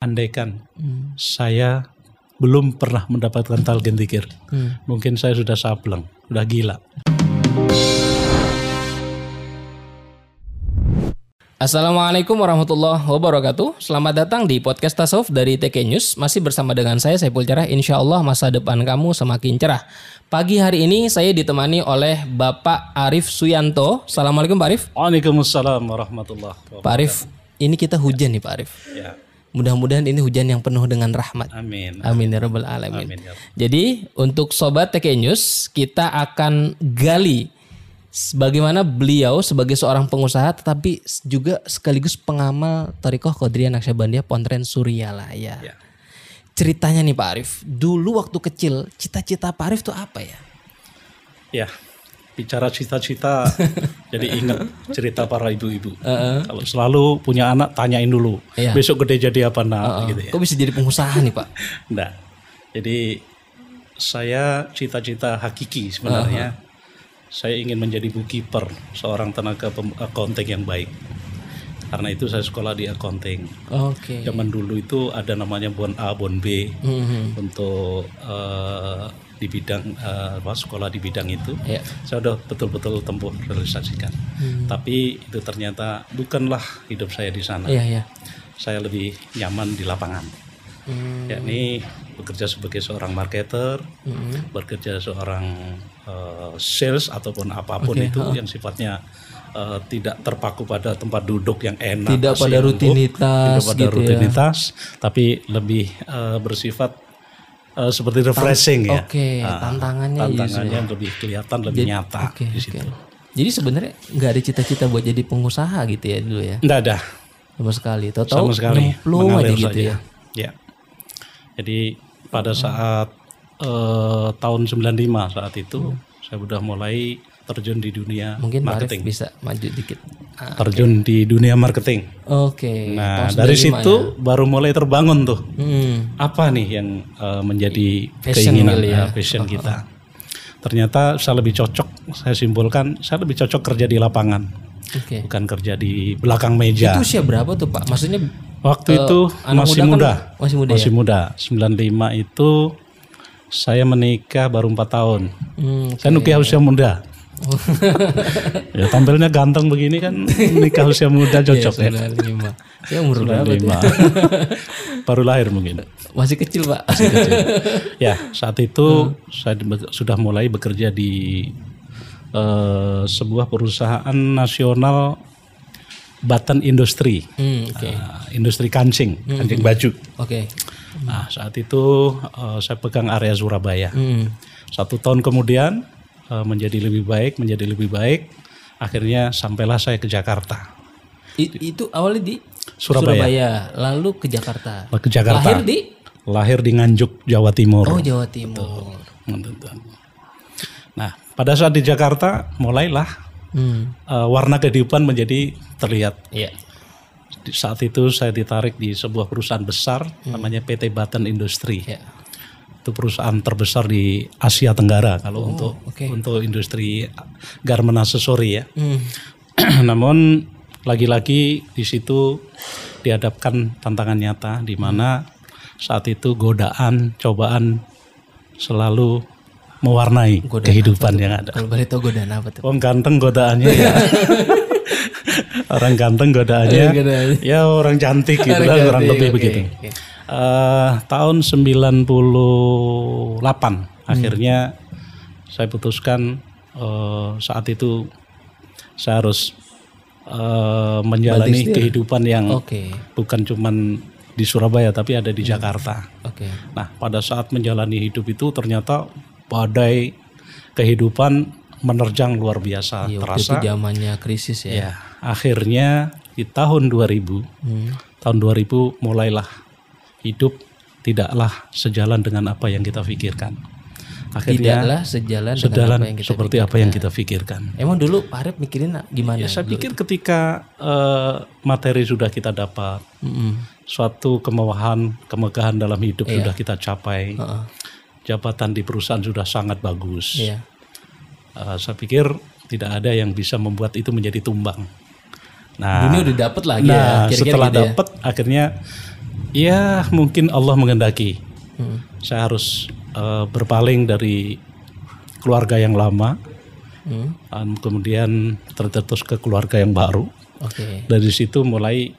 andaikan saya belum pernah mendapatkan talgen tikir, mungkin saya sudah sableng, sudah gila. Assalamualaikum warahmatullahi wabarakatuh. Selamat datang di podcast Tasawuf dari TK News. Masih bersama dengan saya Saiful Cerah. Insya Allah masa depan kamu semakin cerah. Pagi hari ini saya ditemani oleh Bapak Arif Suyanto. Assalamualaikum Pak Arif. Waalaikumsalam warahmatullahi wabarakatuh. Pak Arif, ini kita hujan nih Pak Arif. Ya, Mudah-mudahan ini hujan yang penuh dengan rahmat. amin. Amin ya rabbal alamin. Amin, ya. Jadi untuk sobat TK News kita akan gali bagaimana beliau sebagai seorang pengusaha tetapi juga sekaligus pengamal Torikoh Kodriya Naksabandia Pontren Suryalaya. Ya. Ceritanya nih Pak Arif, dulu waktu kecil cita-cita Pak Arif tuh apa ya? Ya, bicara cita-cita, jadi ingat cerita para ibu-ibu. Kalau selalu punya anak, tanyain dulu, Iya. besok gede jadi apa nak, gitu ya. Kok bisa jadi pengusaha nih Pak? Nah, jadi saya cita-cita hakiki sebenarnya. Saya ingin menjadi bookkeeper, seorang tenaga accounting yang baik. Karena itu saya sekolah di accounting. Oke. Zaman dulu itu ada namanya bon A, bon B Mhm. untuk eh, di bidang apa, sekolah di bidang itu. Ya. Saya udah betul-betul tempuh realisasikan. Tapi itu ternyata bukanlah hidup saya di sana. Iya iya. Saya lebih nyaman di lapangan Hmm. yakni bekerja sebagai seorang marketer, bekerja seorang eh, sales ataupun apa pun Oke, itu yang sifatnya eh, tidak terpaku pada tempat duduk yang enak, Tidak pada rutinitas tidak pada gitu ya. rutinitas, tapi lebih eh, bersifat eh, seperti refreshing ya. Oke, Ah, tantangannya justru tantangannya lebih kelihatan, lebih nyata Oke, di situ. Jadi sebenarnya nggak ada cita-cita buat jadi pengusaha gitu ya dulu ya. Nggak ada Sama sekali. Tahu sama sekali nyemplung aja gitu saja. ya. Ya. Jadi pada saat eh, tahun 95 saat itu saya sudah mulai terjun di dunia Mungkin marketing. bisa maju dikit. Ah, Terjun di dunia marketing. Oke. Nah, tahun dari 95 situ baru mulai terbangun tuh. ya. Hmm. Apa nih yang eh, menjadi Passion keinginan ya. eh, passion kita? Ternyata saya lebih cocok, saya simpulkan, saya lebih cocok kerja di lapangan, Oke. bukan kerja di belakang meja. Itu usia berapa tuh Pak? Maksudnya Waktu Eh, itu anak masih muda muda, kan masih muda masih muda. 95 itu saya menikah baru 4 tahun. hmm, Saya nikah usia muda. ya tampilnya ganteng begini kan nikah usia muda cocok ya. 95. Saya umur? 95. baru lahir mungkin. Masih kecil Pak. Ya saat itu saya di- sudah mulai bekerja di eh, sebuah perusahaan nasional Batan Industri, Hmm, Oke. Ah, industri kancing, kancing baju. Oke. Nah saat itu eh, saya pegang area Surabaya. Hmm. Satu tahun kemudian menjadi lebih baik, menjadi lebih baik. Akhirnya sampailah saya ke Jakarta. I- itu awalnya di Surabaya. lalu ke Jakarta. Ke Jakarta. Lahir di Lahir di Nganjuk, Jawa Timur. Oh Jawa Timur. Nah pada saat di Jakarta mulailah Hmm. eh, warna kehidupan menjadi terlihat. Iya. Di saat itu saya ditarik di sebuah perusahaan besar namanya PT Batan Industri. Iya. Itu perusahaan terbesar di Asia Tenggara kalau untuk oke. untuk industri garment aksesori ya. Hmm. Namun lagi-lagi di situ dihadapkan tantangan nyata di mana saat itu godaan, cobaan selalu mewarnai kehidupan yang ada. Kalau boleh tahu godaan apa tuh? Orang ganteng godaannya ya. orang ganteng godaannya Godaannya. ya orang cantik gitu lah kurang cantik, lebih oke, begitu. oke. Eh, tahun 98 akhirnya saya putuskan eh, saat itu saya harus eh, menjalani kehidupan yang Oke. bukan cuman di Surabaya tapi ada di Jakarta. Oke. Nah, pada saat menjalani hidup itu ternyata badai kehidupan menerjang luar biasa Iya, terasa. itu zamannya krisis ya. Ya, akhirnya di tahun 2000, Hmm. tahun 2000 mulailah hidup tidaklah sejalan dengan apa yang kita pikirkan. Akhirnya Tidaklah sejalan, dengan sejalan apa yang kita seperti apa yang kita pikirkan. Emang dulu Pak Arif mikirin gimana? Ya, saya pikir ketika eh, materi sudah kita dapat, Mm-mm. suatu kemewahan, kemegahan dalam hidup Iya. sudah kita capai, Heeh. jabatan di perusahaan sudah sangat bagus. Iya. Eh, saya pikir tidak ada yang bisa membuat itu menjadi tumbang. Nah, Dunia udah dapet lagi nah ya. Setelah gitu ya. dapat akhirnya Ya mungkin Allah mengendaki. Hmm. Saya harus eh, berpaling dari keluarga yang lama, Hmm. dan kemudian tercetus ke keluarga yang baru. Oke. Dari situ mulai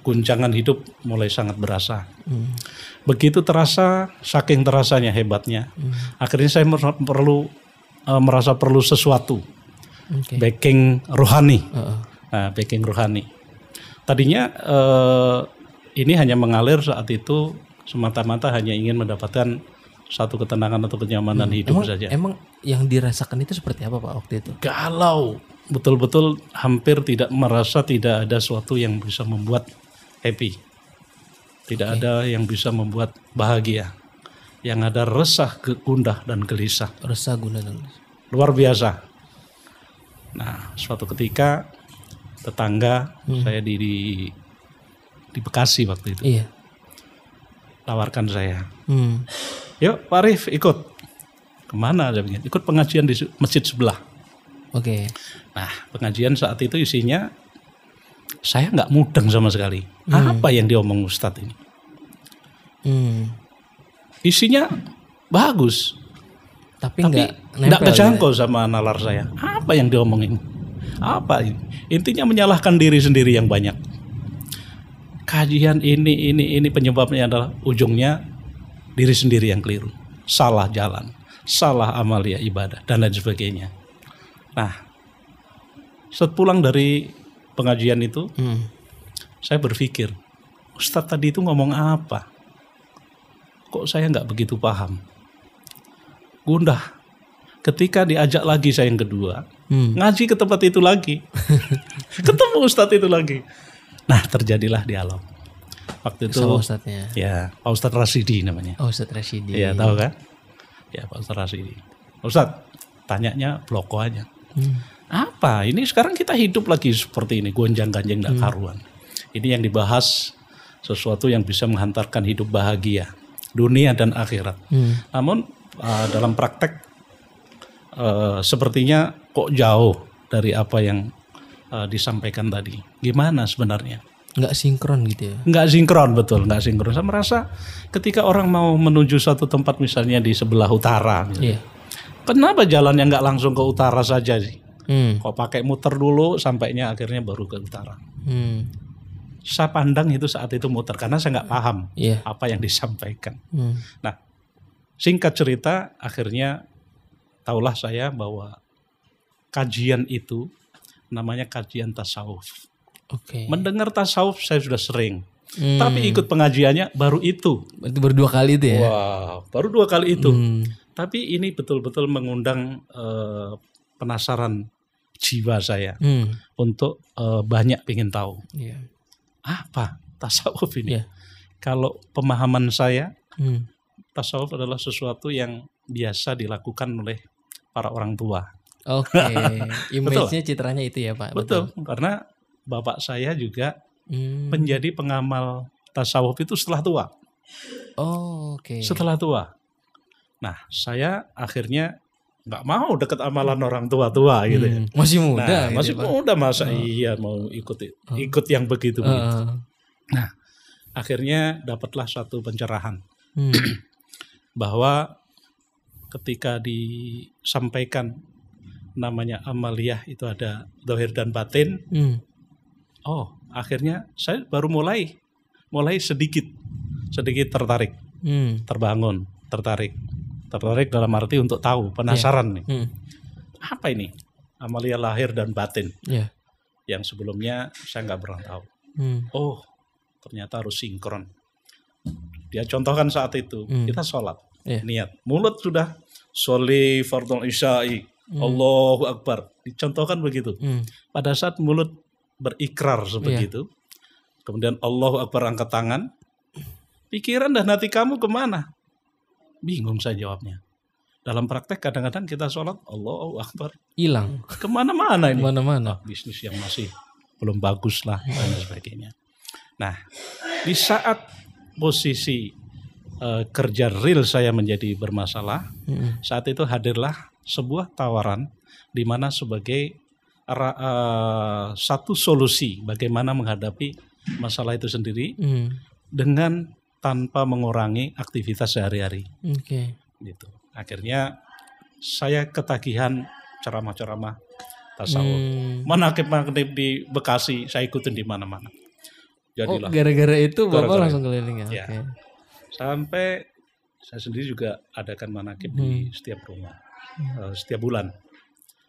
guncangan hidup mulai sangat berasa. Hmm. Begitu terasa, saking terasanya hebatnya, akhirnya saya mer- perlu eh, merasa perlu sesuatu, Oke. backing rohani. Heeh. Nah, backing rohani. Tadinya eh, ini hanya mengalir saat itu semata-mata hanya ingin mendapatkan satu ketenangan atau kenyamanan hidup Emang, saja. emang yang dirasakan itu seperti apa Pak waktu itu? Galau, betul-betul hampir tidak merasa tidak ada sesuatu yang bisa membuat happy. Tidak ada yang bisa membuat bahagia. Yang ada resah, gundah dan gelisah. Resah guna dan Luar biasa. Nah, suatu ketika tetangga saya di, di di Bekasi waktu itu Iya. tawarkan saya, Hmm. yuk Pak Arif ikut. Ke mana? Saya bilang, ikut pengajian di masjid sebelah. Oke. Nah, pengajian saat itu isinya saya nggak mudeng sama sekali. Apa yang diomong Ustadz ini? Hmm. Isinya bagus, Tapi tapi nggak nggak nempel kejangkau sama nalar saya. Apa yang diomongin? Apa ini? Intinya menyalahkan diri sendiri yang banyak. Kajian ini, ini, ini penyebabnya adalah ujungnya diri sendiri yang keliru. Salah jalan, salah amalia ibadah, dan lain sebagainya. Nah, setelah pulang dari pengajian itu. Hmm. saya berpikir, Ustadz tadi itu ngomong apa? Kok saya nggak begitu paham? Gundah. Ketika diajak lagi saya yang kedua, Hmm. ngaji ke tempat itu lagi. Ketemu Ustadz itu lagi. Nah terjadilah dialog. Waktu itu, Sama Ustadznya. ya Pak Ustadz Rasidi namanya. Oh Ustadz Rashidi. Iya tahu kan? Ya Pak Ustadz Rasidi. Ustadz, tanyanya bloko aja. Hmm. Apa? Ini sekarang kita hidup lagi seperti ini, gonjang-ganjing Hmm. dan karuan. Ini yang dibahas sesuatu yang bisa menghantarkan hidup bahagia, dunia dan akhirat. Hmm. Namun uh, dalam praktek uh, sepertinya kok jauh dari apa yang uh, disampaikan tadi. Gimana sebenarnya? Nggak sinkron gitu ya. Nggak sinkron betul, nggak sinkron. Saya merasa ketika orang mau menuju satu tempat misalnya di sebelah utara, misalnya, Iya. kenapa jalannya nggak langsung ke utara saja sih? Hmm. Kok pakai muter dulu sampainya akhirnya baru ke utara. Hmm. Saya pandang itu saat itu muter karena saya nggak paham Iya. apa yang disampaikan. Hmm. Nah, singkat cerita akhirnya tahulah saya bahwa kajian itu namanya kajian tasawuf. Oke. Mendengar tasawuf saya sudah sering, Hmm. tapi ikut pengajiannya baru itu. Berarti baru dua kali itu ya. Wow, baru dua kali itu. Hmm. Tapi ini betul-betul mengundang eh, penasaran jiwa saya Hmm. untuk eh, banyak ingin tahu Iya. apa tasawuf ini. Iya. Kalau pemahaman saya, Hmm. tasawuf adalah sesuatu yang biasa dilakukan oleh para orang tua. Oke. Image-nya citranya itu ya Pak. Betul, karena bapak saya juga Hmm. menjadi pengamal tasawuf itu setelah tua. Oh, oke. Setelah tua. Nah, saya akhirnya nggak mau deket amalan orang tua-tua gitu ya. Hmm. Masih muda. Nah, gitu masih ya, Pak. muda masa iya mau ikut ikut yang begitu begitu. Heeh. Akhirnya dapatlah satu pencerahan Hmm. bahwa ketika disampaikan namanya amaliyah itu ada dohir dan batin. Hmm. Oh, akhirnya saya baru mulai mulai sedikit sedikit tertarik, Hmm. terbangun, tertarik. Tertarik dalam arti untuk tahu, penasaran nih. Hmm. Apa ini? Amalia lahir dan batin Iya. yang sebelumnya saya nggak pernah tahu. Hmm. Oh, ternyata harus sinkron. Dia contohkan saat itu, Hmm. kita sholat, Iya. niat. Mulut sudah soli fardhu isya'i, Allahu Akbar. Dicontohkan begitu. Hmm. Pada saat mulut berikrar seperti itu, kemudian Allahu Akbar angkat tangan, pikiran dan hati kamu ke mana? Bingung saya jawabnya. Dalam praktek kadang-kadang kita sholat, Allahu Akbar. Hilang Ke mana-mana ini. mana-mana. Ah, bisnis yang masih belum bagus lah dan sebagainya. Nah, di saat posisi eh, kerja real saya menjadi bermasalah, Hmm. saat itu hadirlah sebuah tawaran di mana sebagai eh, satu solusi bagaimana menghadapi masalah itu sendiri Hmm. dengan tanpa mengurangi aktivitas sehari-hari Oke. gitu. Akhirnya saya ketagihan ceramah-ceramah tasawuf. Hmm. Manakib-manakib di Bekasi saya ikutin di mana-mana. Oh, Jadilah gara-gara itu Bapak Gara-gara langsung keliling ya. Ya. Oke. sampai saya sendiri juga adakan manakib di setiap rumah setiap bulan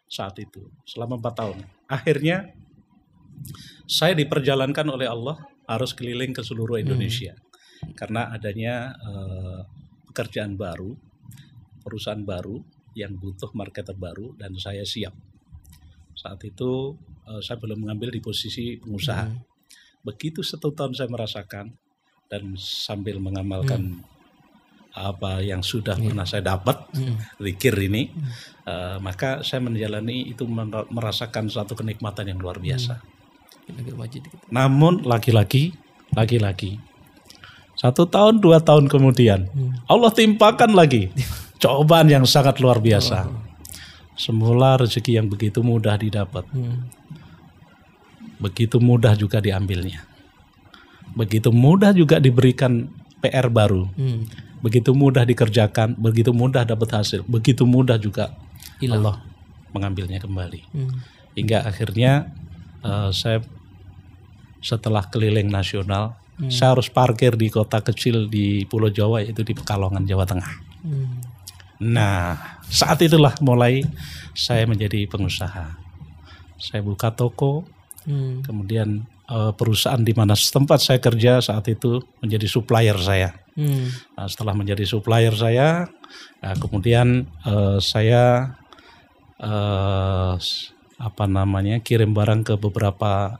saat itu selama empat tahun. Akhirnya saya diperjalankan oleh Allah harus keliling ke seluruh Indonesia karena adanya eh, pekerjaan baru, perusahaan baru yang butuh marketer baru dan saya siap. Saat itu eh, saya belum mengambil di posisi pengusaha. Begitu satu tahun saya merasakan dan sambil mengamalkan apa yang sudah pernah saya dapat zikir ini, eh, maka saya menjalani itu mer- merasakan suatu kenikmatan yang luar biasa. Dikit. Namun lagi-lagi, lagi-lagi, satu tahun dua tahun kemudian Allah timpakan lagi cobaan yang sangat luar biasa. Semula rezeki yang begitu mudah didapat, Hmm. begitu mudah juga diambilnya, begitu mudah juga diberikan PR baru, Hmm. Begitu mudah dikerjakan, begitu mudah dapat hasil, begitu mudah juga Hilang. Allah mengambilnya kembali. Hmm. hingga akhirnya eh, saya setelah keliling nasional saya harus parkir di kota kecil di Pulau Jawa yaitu di Pekalongan Jawa Tengah. Hmm. Nah saat itulah mulai saya menjadi pengusaha. Saya buka toko, Hmm. kemudian eh, perusahaan di mana tempat saya kerja saat itu menjadi supplier saya. Hmm. Nah, setelah menjadi supplier saya, nah, kemudian eh, saya s- apa namanya kirim barang ke beberapa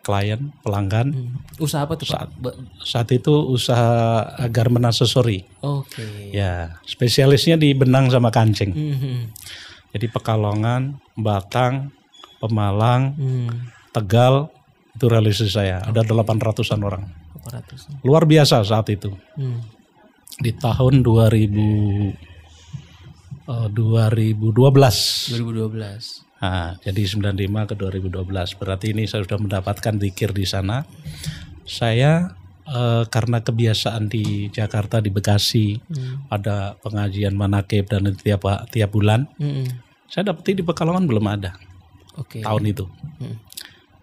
klien pelanggan. Hmm. Usaha apa tuh? Saat, saat itu usaha garment accessory. Oke. Ya, spesialisnya di benang sama kancing. Hmm. Jadi Pekalongan, Batang, Pemalang, Hmm. Tegal itu realisasi saya. Ada 800-an orang. Berapa ratus? Luar biasa saat itu. Hmm. Di tahun 2000 eh, 2012. 2012. Nah, jadi 95 ke 2012. Berarti ini saya sudah mendapatkan zikir di sana. Saya eh, karena kebiasaan di Jakarta di Bekasi Hmm. ada pengajian manakib dan tiap tiap bulan. Hmm. Saya dapeti di Pekalongan belum ada Oke. tahun itu. Hmm.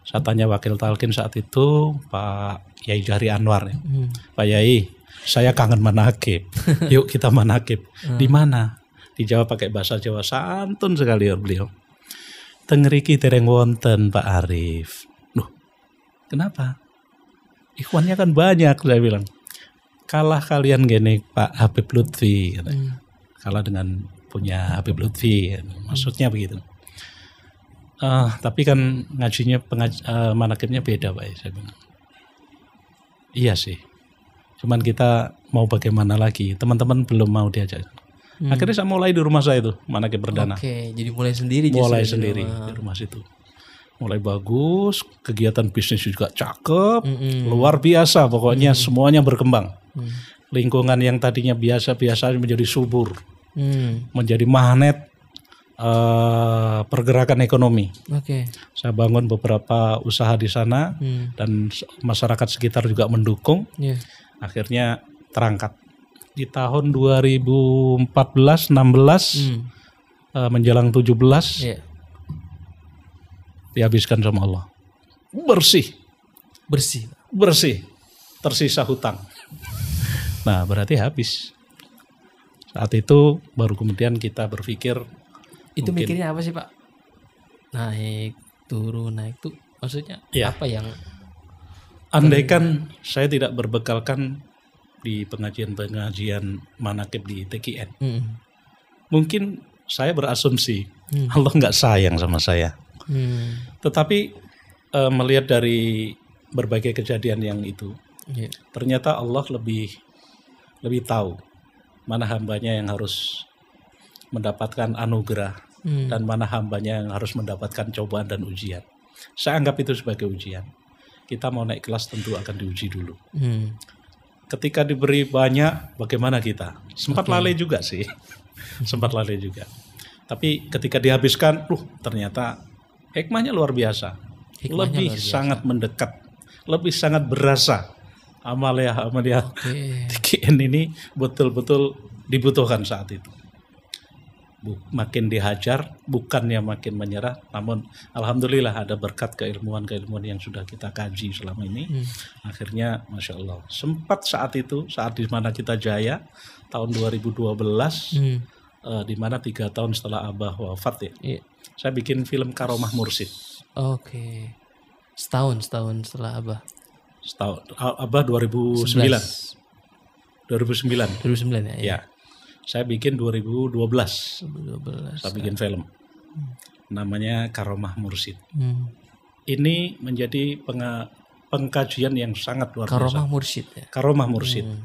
Saya tanya wakil talkin saat itu Pak Yai Jahri Anwar. ya. Hmm. Pak Yai, saya kangen manakib. Yuk kita manakib. Di mana? Dijawab pakai bahasa Jawa santun sekali ya beliau. Tengeriki tereng wonten Pak Arif. Loh, kenapa? Ikhwannya kan banyak saya bilang. Kalah kalian gini Pak Habib Lutfi. Hmm. Kalah dengan punya Habib Lutfi. Maksudnya begitu. Ah, tapi kan ngajinya pengaj eh, manakibnya beda Pak. ya, Saya bilang. Iya sih. Cuman kita mau bagaimana lagi? Teman-teman belum mau diajak. Akhirnya saya mulai di rumah saya itu manakib perdana. Oke, jadi mulai sendiri mulai di sendiri rumah. di rumah situ. Mulai bagus, kegiatan bisnis juga cakep, Mm-mm. luar biasa. Pokoknya semuanya berkembang. Hmm. Lingkungan yang tadinya biasa-biasa menjadi subur, Hmm. menjadi magnet eh, pergerakan ekonomi. Oke. Saya bangun beberapa usaha di sana Hmm. dan masyarakat sekitar juga mendukung. Ya. akhirnya terangkat di tahun 2014-16 Hmm. eh, menjelang 17 Ya. dihabiskan sama Allah bersih Bersih. bersih tersisa hutang nah berarti habis saat itu baru kemudian kita berpikir Itu Mungkin. mikirnya apa sih, Pak? Naik, turun, naik tuh maksudnya Iya. apa yang andaikan saya tidak berbekalkan di pengajian-pengajian manakib di TKN Hmm. mungkin saya berasumsi Hmm. Allah nggak sayang sama saya Hmm. Tetapi eh, melihat dari berbagai kejadian yang itu, Ya. ternyata Allah lebih lebih tahu mana hambanya yang harus mendapatkan anugerah Hmm. dan mana hambanya yang harus mendapatkan cobaan dan ujian. Saya anggap itu sebagai ujian. Kita mau naik kelas tentu akan diuji dulu. Hmm. Ketika diberi banyak, bagaimana kita? Sempat lalai juga sih, sempat lalai juga. Tapi ketika dihabiskan, uh ternyata hikmahnya luar biasa, Hikmahnya lebih luar biasa. sangat mendekat, lebih sangat berasa Amalia Amalia Oke. TKN ini betul-betul dibutuhkan saat itu. Bu- makin dihajar, bukannya makin menyerah, namun alhamdulillah ada berkat keilmuan-keilmuan yang sudah kita kaji selama ini. Akhirnya, masya Allah, sempat saat itu, saat di mana kita jaya, tahun 2012, Hmm. eh, di mana tiga tahun setelah Abah wafat ya, Iya. saya bikin film Karomah Mursid. Oke. Setahun, setahun setelah Abah. Setahun, Abah 2009, 11. 2009, 2009 ya? ya. Saya bikin 2012. 2012. saya bikin film namanya Karomah Mursid Hmm. ini menjadi penga- pengkajian yang sangat luar biasa Karomah Mursyid ya? Karomah Mursid Hmm.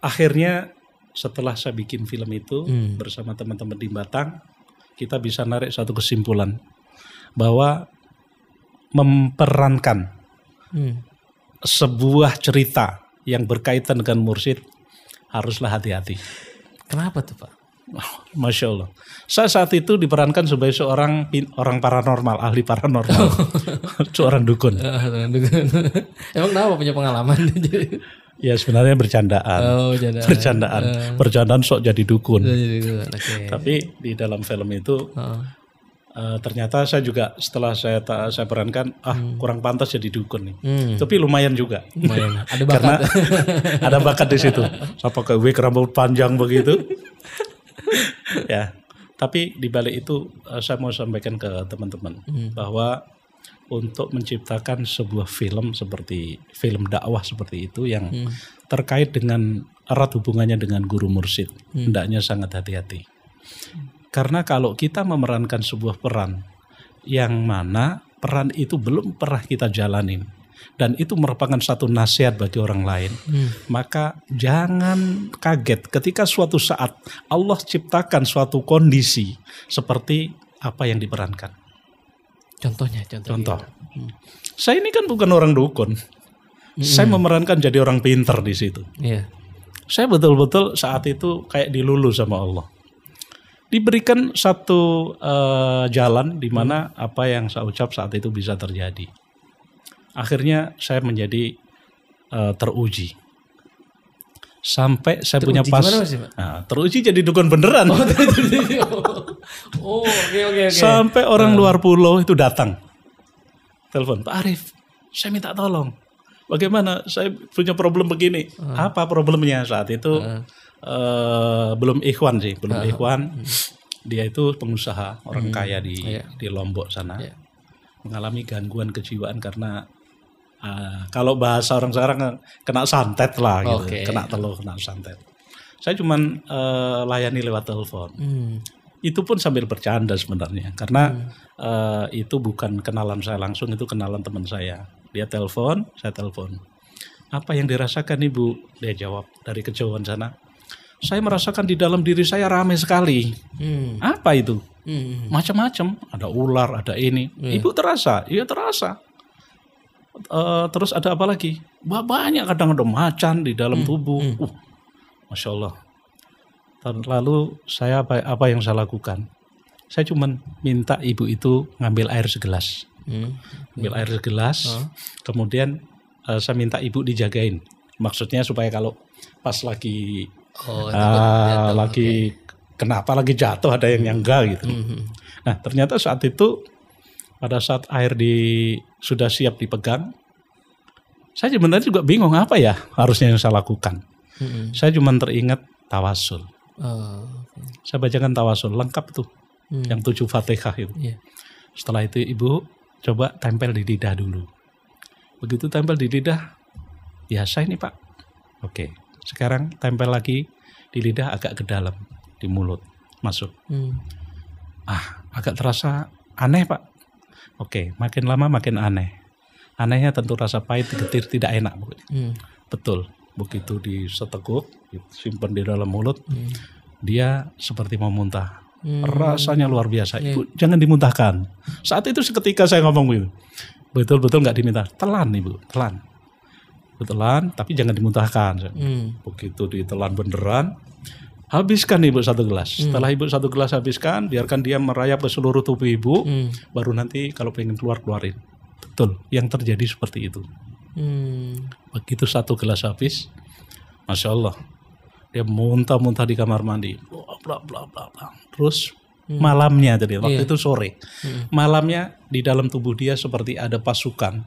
akhirnya setelah saya bikin film itu Hmm. bersama teman-teman di Batang kita bisa narik satu kesimpulan bahwa memperankan Hmm. sebuah cerita yang berkaitan dengan mursid haruslah hati-hati Kenapa tuh Pak? Masya Allah. Saya saat itu diperankan sebagai seorang orang paranormal, ahli paranormal, seorang dukun. Emang kenapa punya pengalaman? Ya sebenarnya bercandaan, oh, jadi. bercandaan, bercandaan sok jadi dukun. Jadi. Oke. Tapi di dalam film itu Oh. Eh, ternyata saya juga setelah saya ta- saya perankan, ah kurang pantas jadi dukun nih. Hmm. Tapi lumayan juga, Lumayan. Ada karena bakat. ada bakat di situ. Saya pakai wig rambut panjang begitu. ya, tapi di balik itu eh, saya mau sampaikan ke teman-teman bahwa untuk menciptakan sebuah film seperti film dakwah seperti itu yang terkait dengan erat hubungannya dengan guru mursid, hendaknya sangat hati-hati. Karena kalau kita memerankan sebuah peran yang mana peran itu belum pernah kita jalanin dan itu merupakan satu nasihat bagi orang lain, maka jangan kaget ketika suatu saat Allah ciptakan suatu kondisi seperti apa yang diperankan. Contohnya, contoh. Contoh, saya ini kan bukan orang dukun, saya memerankan jadi orang pinter di situ. Iya. Saya betul-betul saat itu kayak dilulu sama Allah. Diberikan satu eh, jalan di mana apa yang saya ucap saat itu bisa terjadi. Akhirnya saya menjadi eh, teruji. Sampai saya punya pas sih? Nah, teruji jadi dukun beneran. oh, oke oke oke. Sampai orang luar pulau itu datang. Telepon, Pak Arif, saya minta tolong. Bagaimana? Saya punya problem begini. Apa problemnya saat itu? Eh, belum ikhwan sih, belum ikhwan. Dia itu pengusaha, orang kaya di di Lombok sana. Iya. Mengalami gangguan kejiwaan karena ah, kalau bahasa orang sekarang kena santet lah gitu. Kena telur, kena santet. Saya cuman eh, layani lewat telepon Hmm. itu pun sambil bercanda sebenarnya karena eh, itu bukan kenalan saya langsung itu kenalan teman saya dia telepon saya telepon apa yang dirasakan ibu dia jawab dari kejauhan sana saya merasakan di dalam diri saya ramai sekali. Hmm. apa itu? Hmm. macam-macam. Ada ular ada ini. Ibu terasa? Iya terasa. Eh, terus ada apa lagi? Banyak kadang ada macan di dalam tubuh. uh, masya Allah. Lalu saya apa, apa yang saya lakukan? Saya cuman minta ibu itu ngambil air segelas. Hmm. ambil air segelas. Kemudian eh, saya minta ibu dijagain. Maksudnya supaya kalau pas lagi Oh, ah, lagi kenapa lagi jatuh ada yang nyangga gitu Hmm. nah ternyata saat itu pada saat air di sudah siap dipegang saya sebenarnya juga bingung apa ya harusnya yang saya lakukan Hmm. saya cuma teringat tawasul Oh, oke. saya bacakan tawasul lengkap tuh Hmm. yang tujuh fatihah itu Iya. setelah itu ibu coba tempel di lidah dulu. Begitu tempel di lidah, biasa ini pak. Oke, sekarang tempel lagi di lidah agak ke dalam, di mulut, masuk. Hmm. Ah, agak terasa aneh pak. Oke, makin lama makin aneh. Anehnya tentu rasa pahit, getir, tidak enak. Bu. Hmm. Betul, begitu diseteguk, simpan di dalam mulut, dia seperti mau muntah. Hmm. Rasanya luar biasa. Ibu jangan dimuntahkan. Saat itu seketika saya ngomong gitu. Betul-betul nggak diminta. Telan ibu, telan. Telan, tapi jangan dimuntahkan. Hmm. Begitu ditelan beneran, habiskan ibu satu gelas. Setelah ibu satu gelas habiskan, biarkan dia merayap ke seluruh tubuh ibu. Hmm. Baru nanti kalau pengen keluar keluarin. Betul, yang terjadi seperti itu. Hmm. Begitu satu gelas habis, masya Allah, dia muntah-muntah di kamar mandi, bla bla bla bla. bla. Terus malamnya jadi waktu Iya. itu sore, malamnya di dalam tubuh dia seperti ada pasukan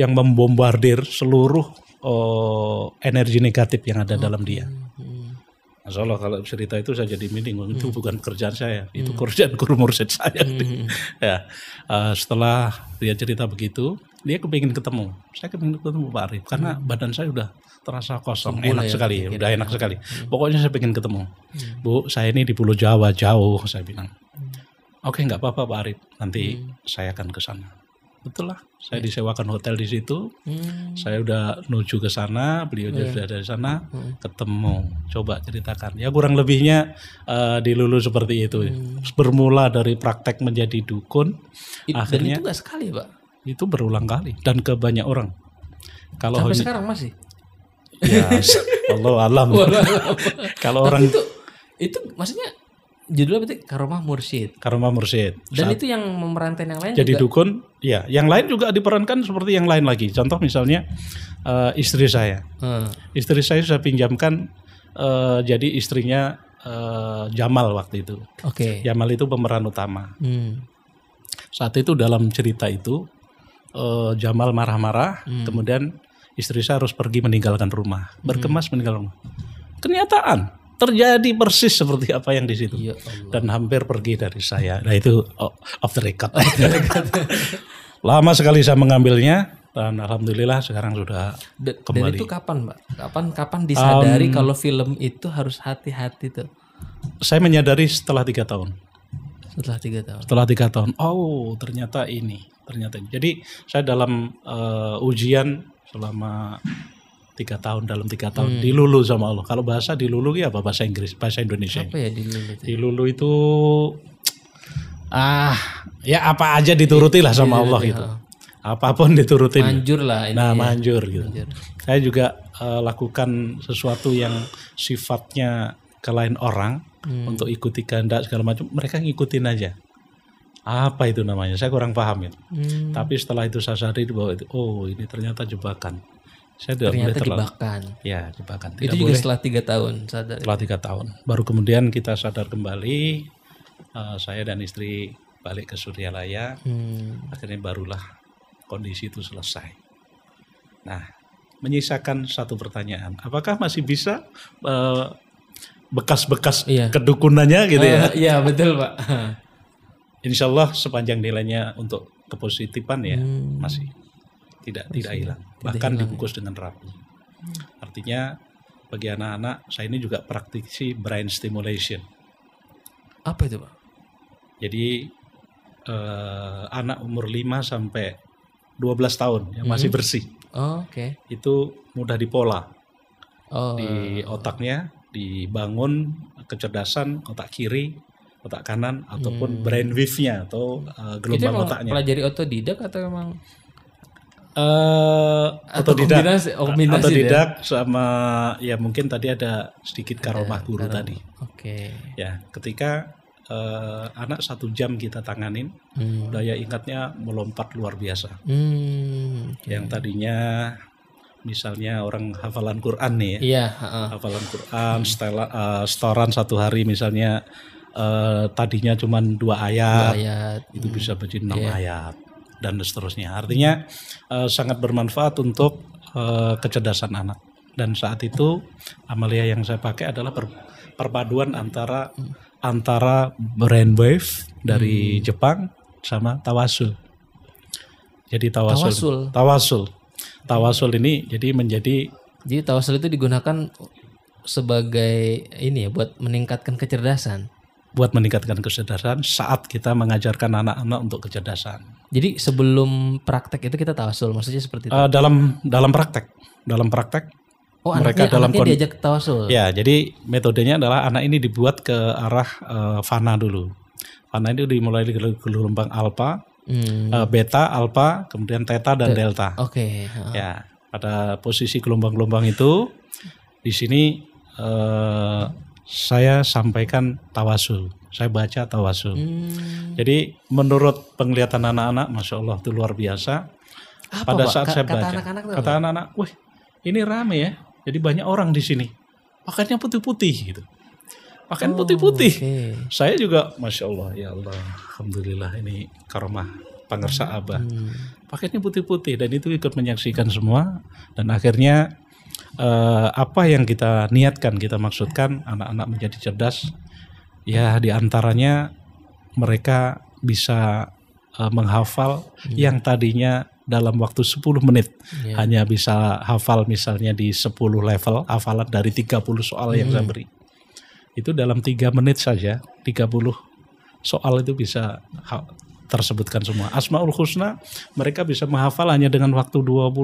yang membombardir seluruh oh, energi negatif yang ada dalam dia. Hmm. Masya Allah kalau cerita itu saya jadi meeting, itu bukan kerjaan saya, itu kerjaan guru mursyid saya. ya, eh, setelah dia cerita begitu, dia kepingin ketemu. Saya kepingin ketemu Pak Arif karena badan saya udah terasa kosong, enak ya, sekali, udah enak sekali. Pokoknya saya pengen ketemu. Bu, saya ini di Pulau Jawa jauh, saya bilang. Oke, nggak apa-apa Pak Arif, nanti saya akan ke sana. Betul lah, saya disewakan hotel di situ. Hmm. Saya udah menuju ke sana, beliau juga sudah dari sana, ketemu. Coba ceritakan. Ya kurang lebihnya eh, di Lulu seperti itu. Bermula dari praktek menjadi dukun, It- Dan akhirnya itu nggak sekali, Pak. itu berulang kali dan ke banyak orang. Kalau Sampai hanya- sekarang masih. ya, Allah alam. Kalau orang itu itu maksudnya judulnya berarti Karomah Mursyid. karma mursyid, Dan itu yang memerankan yang lain jadi juga. dukun, ya, yang lain juga diperankan seperti yang lain lagi. Contoh misalnya eh, istri saya, Hmm. istri saya saya pinjamkan eh, jadi istrinya eh, Jamal waktu itu. Oke. Jamal itu pemeran utama. Hmm. Saat itu dalam cerita itu eh, Jamal marah-marah, kemudian istri saya harus pergi meninggalkan rumah, berkemas meninggalkan rumah. Kenyataan terjadi persis seperti apa yang di situ Ya Allah. dan hampir pergi dari saya. Nah itu off the record. Lama sekali saya mengambilnya dan alhamdulillah sekarang sudah Da- Dan, Kembali. itu kapan, Mbak? Kapan kapan disadari kalau film itu harus hati-hati tuh saya menyadari setelah tiga tahun. setelah tiga tahun. Setelah tiga tahun, oh ternyata ini, ternyata ini. Jadi saya dalam eh, ujian selama tiga tahun dalam tiga tahun dilulu sama Allah. Kalau bahasa dilulu ya apa bahasa Inggris, bahasa Indonesia. Apa ya di dulu itu? Dilulu itu ah ya apa aja dituruti lah sama Allah gitu. Apa pun diturutin. Manjur lah ini. Nah ya. manjur gitu. Manjur. Saya juga eh, lakukan sesuatu yang sifatnya ke lain orang Hmm. untuk ikuti kehendak segala macam. Mereka ngikutin aja. Apa itu namanya? Saya kurang paham itu. Hmm. Tapi setelah itu saya sadari bahwa itu, oh ini ternyata jebakan. Saya tidak Ternyata terlalu. jebakan. Ya jebakan. Tidak Itu juga boleh setelah tiga tahun sadar. setelah tiga tahun. Baru kemudian kita sadar kembali. eh, saya dan istri balik ke Suryalaya. Hmm. Akhirnya barulah kondisi itu selesai. Nah, menyisakan satu pertanyaan. Apakah masih bisa eh, bekas-bekas Iya. kedukunannya gitu ya? Eh, Iya betul pak. Insya Allah sepanjang nilainya untuk kepositifan ya Hmm. masih tidak tidak hilang. Bahkan dibungkus dengan rapi. Artinya bagi anak-anak saya ini juga praktisi brain stimulation. Apa itu pak? Jadi eh, anak umur 5 sampai 12 tahun yang masih bersih Oh, Oke. itu mudah dipola Oh. di otaknya dibangun kecerdasan otak kiri, otak kanan ataupun brain wave-nya atau uh, gelombang otaknya. pelajari otodidak atau emang Eh, Atau otodidak, kombinasi- kombinasi otodidak sama ya mungkin tadi ada sedikit karomah guru tadi. Oke. Ya, ketika eh, anak satu jam kita tanganin, Hmm. daya ingatnya melompat luar biasa. Hmm. oke. Yang tadinya misalnya orang hafalan Quran nih ya, Iya. heeh. hafalan Quran, stela, eh, setoran satu hari misalnya eh, tadinya cuma dua ayat, Ayat. itu bisa menjadi enam ayat dan seterusnya. Artinya eh, sangat bermanfaat untuk eh, kecerdasan anak. Dan saat itu amalia yang saya pakai adalah per- perpaduan antara antara brainwave dari Jepang sama tawasul. Jadi tawasul. Tawasul. Tawasul. Tawasul ini jadi menjadi Jadi tawasul itu digunakan sebagai ini ya buat meningkatkan kecerdasan. buat meningkatkan kecerdasan saat kita mengajarkan anak-anak untuk kecerdasan. Jadi sebelum praktek itu kita tawasul, maksudnya seperti itu. Eh, dalam dalam praktek, dalam praktek oh, mereka anaknya, dalam anaknya diajak tawasul. Ya, jadi metodenya adalah anak ini dibuat ke arah eh, fana dulu. Fana itu dimulai dari gelombang alfa, Hmm, eh, beta, alfa, kemudian theta dan delta. Oke. heeh. Ya, pada posisi gelombang-gelombang itu di sini eh, saya sampaikan tawasul. Saya baca tawasul. Hmm, Jadi menurut penglihatan anak-anak, masya Allah itu luar biasa. Apa, pada Pak? saat saya kata baca. anak-anak tuh kata anak-anak, wih ini rame ya. Jadi banyak orang di sini. Pakaiannya putih-putih gitu. Pakaian putih-putih. Oke. Saya juga, masya Allah, ya Allah, alhamdulillah ini karomah pangersa abah. Hmm. Pakaiannya putih-putih dan itu ikut menyaksikan semua dan akhirnya eh, apa yang kita niatkan, kita maksudkan anak-anak menjadi cerdas, ya di antaranya mereka bisa eh, menghafal yang tadinya dalam waktu 10 menit Iya. hanya bisa hafal misalnya di 10 level hafalan dari 30 soal yang saya beri. Itu dalam tiga menit saja 30 soal itu bisa tersebutkan semua. Asmaul Husna mereka bisa menghafal hanya dengan waktu 20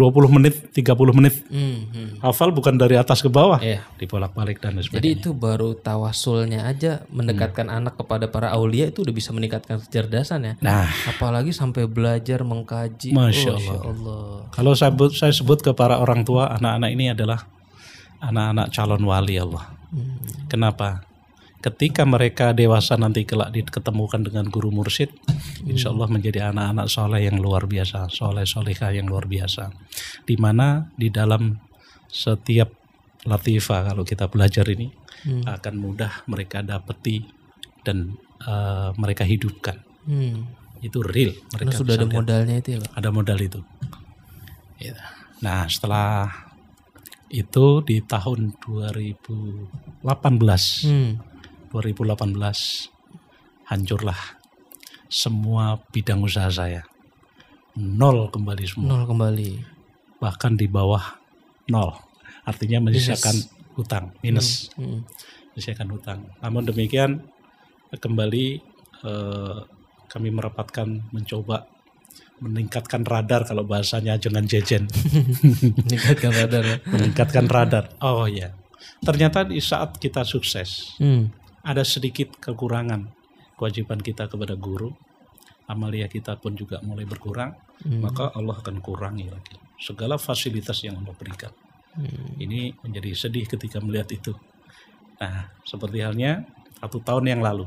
20 menit, 30 menit. Hmm, hmm. Hafal bukan dari atas ke bawah, Iya. dibolak-balik dan lain Jadi sebagainya. itu baru tawasulnya aja mendekatkan anak kepada para aulia itu udah bisa meningkatkan kecerdasan ya. Nah, Apalagi sampai belajar mengkaji. Masya Oh, Allah. Allah. kalau saya sebut, saya sebut ke para orang tua, anak-anak ini adalah anak-anak calon wali Allah. Hmm. Kenapa? Ketika mereka dewasa nanti kelak diketemukan dengan guru mursyid, insya Allah menjadi anak-anak soleh yang luar biasa, soleh solehah yang luar biasa. Di mana di dalam setiap latifah kalau kita belajar ini Hmm. akan mudah mereka dapati dan eh, mereka hidupkan. Hmm. Itu real. Karena Mereka sudah bisa ada lihat. modalnya itu ya, Pak. ada modal itu. Ya. Nah setelah itu di tahun 2018 Hmm. 2018 hancurlah semua bidang usaha saya. Nol kembali semua. Nol kembali. Bahkan di bawah nol. Artinya menyisakan hutang, minus. Hmm. Menyisakan hutang. Namun demikian kembali eh, kami merapatkan mencoba meningkatkan radar kalau bahasanya jangan jejen. Meningkatkan radar ya. meningkatkan radar. Oh ya. Ternyata di saat kita sukses Hmm. Ada sedikit kekurangan kewajiban kita kepada guru amalia kita pun juga mulai berkurang Hmm. maka Allah akan kurangi lagi segala fasilitas yang Allah berikan Hmm. ini menjadi sedih ketika melihat itu nah seperti halnya satu tahun yang lalu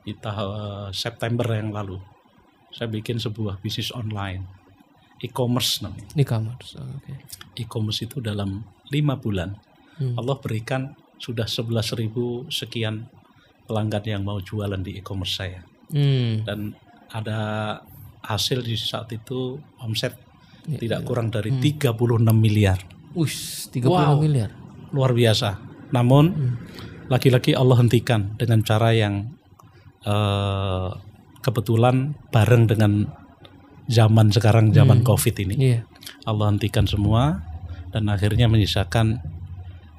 di tahun September yang lalu saya bikin sebuah bisnis online e-commerce namanya Di kamar. Oke. e-commerce itu dalam lima bulan Hmm. Allah berikan sudah 11.000 sekian pelanggan yang mau jualan di e-commerce saya Hmm. dan ada hasil di saat itu omset Ya, tidak kurang dari 36 miliar Ush, 30 Wow. miliar. luar biasa namun Hmm. lagi-lagi Allah hentikan dengan cara yang eh, kebetulan bareng dengan zaman sekarang zaman covid ini Iya. Allah hentikan semua dan akhirnya menyisakan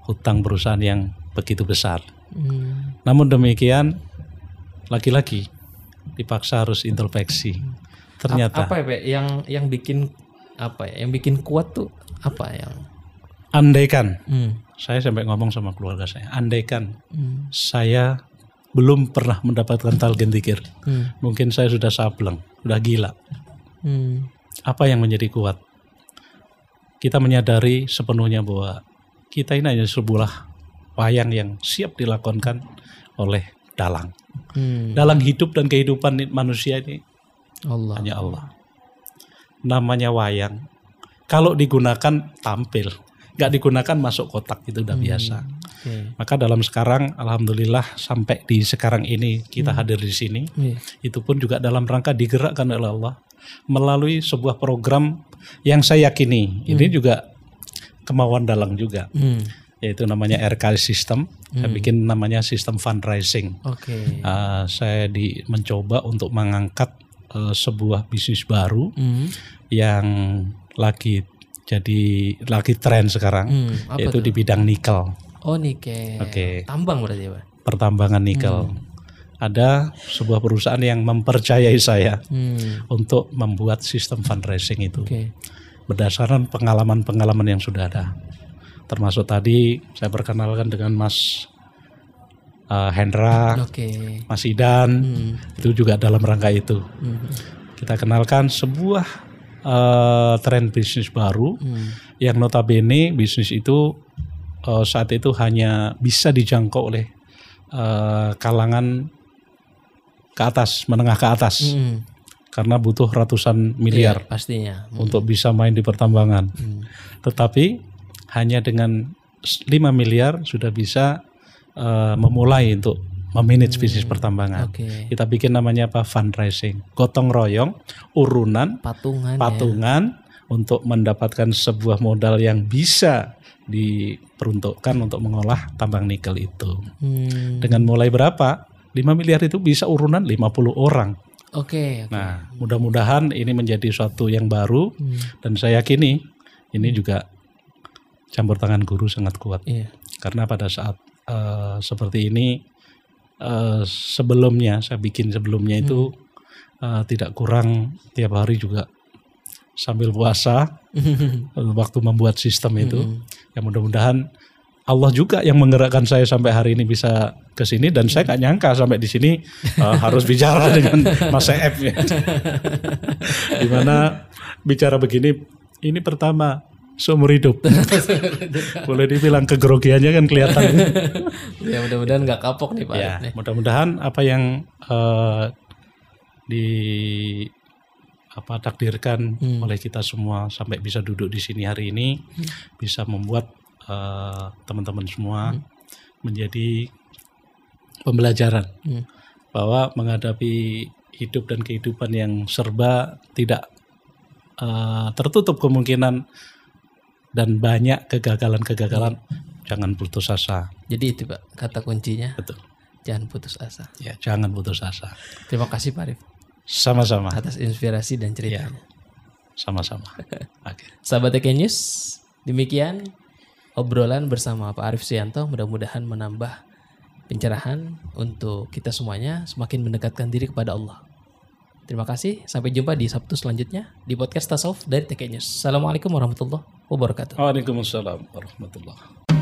hutang perusahaan yang begitu besar. Hmm. Namun demikian, lagi-lagi dipaksa harus introspeksi. Ternyata apa ya, Pak? Yang yang bikin apa ya? Yang bikin kuat tuh apa yang? andaikan Hmm. saya sampai ngomong sama keluarga saya, andaikan Hmm. saya belum pernah mendapatkan talgen tikir, Hmm. mungkin saya sudah sableng, sudah gila. Hmm. Apa yang menjadi kuat? Kita menyadari sepenuhnya bahwa kita ini hanya sebuah wayang yang siap dilakonkan oleh dalang. Hmm. Dalang hidup dan kehidupan manusia ini Allah. hanya Allah. Namanya wayang. Kalau digunakan tampil, nggak digunakan masuk kotak itu udah biasa. Oke. Maka dalam sekarang, alhamdulillah sampai di sekarang ini kita hadir di sini. Iya. Itu pun juga dalam rangka digerakkan oleh Allah melalui sebuah program yang saya yakini ini juga kemauan dalang juga, Hmm. yaitu namanya RK System. Saya bikin namanya sistem fundraising. Oke. Uh, saya di mencoba untuk mengangkat uh, sebuah bisnis baru Hmm. yang lagi jadi lagi tren sekarang Hmm. Yaitu tuh? di bidang nikel Oh nikel. Oke. Tambang berarti ya, Pak? pertambangan nikel ada sebuah perusahaan yang mempercayai saya Hmm. untuk membuat sistem fundraising itu Oke. Berdasarkan pengalaman-pengalaman yang sudah ada termasuk tadi saya perkenalkan dengan Mas uh, Hendra Oke. Mas Idan Hmm. itu juga dalam rangka itu Hmm. kita kenalkan sebuah eh, tren bisnis baru Hmm. yang notabene bisnis itu eh, saat itu hanya bisa dijangkau oleh eh, kalangan ke atas menengah ke atas Hmm. Karena butuh ratusan miliar Iya, pastinya. Hmm. untuk bisa main di pertambangan. Tetapi hanya dengan 5 miliar sudah bisa eh, memulai untuk memanage bisnis pertambangan. Oke. Kita bikin namanya apa? Fundraising, gotong royong, urunan, Patungan ya. patungan untuk mendapatkan sebuah modal yang bisa diperuntukkan untuk mengolah tambang nikel itu. Hmm. Dengan mulai berapa? 5 miliar itu bisa urunan 50 orang. Oke. oke. Nah, mudah-mudahan ini menjadi suatu yang baru Hmm. dan saya yakini ini juga campur tangan guru sangat kuat. Iya. Karena pada saat eh, seperti ini eh, sebelumnya saya bikin sebelumnya itu eh, tidak kurang tiap hari juga sambil puasa waktu membuat sistem itu. Ya mudah-mudahan Allah juga yang menggerakkan saya sampai hari ini bisa ke sini dan saya nggak nyangka sampai di sini eh, harus bicara dengan Mas Eep ya. Di mana bicara begini ini pertama seumur hidup. Boleh dibilang kegrogiannya kan kelihatan. ya mudah-mudahan nggak kapok nih Pak ya, mudah-mudahan apa yang eh, di apa takdirkan oleh kita semua sampai bisa duduk di sini hari ini bisa membuat eh, teman-teman semua menjadi pembelajaran Hmm. bahwa menghadapi hidup dan kehidupan yang serba tidak eh, tertutup kemungkinan dan banyak kegagalan-kegagalan jangan putus asa. Jadi itu Pak kata kuncinya. Betul. Jangan putus asa. ya jangan putus asa. Terima kasih Pak Arif sama-sama. Atas inspirasi dan ceritanya. sama-sama. Oke. Sahabat TK News, demikian obrolan bersama Pak Arif Suyanto mudah-mudahan menambah pencerahan untuk kita semuanya semakin mendekatkan diri kepada Allah. Terima kasih, sampai jumpa di Sabtu selanjutnya di podcast Tasawuf dari TK News. Assalamualaikum warahmatullahi wabarakatuh. Waalaikumsalam warahmatullahi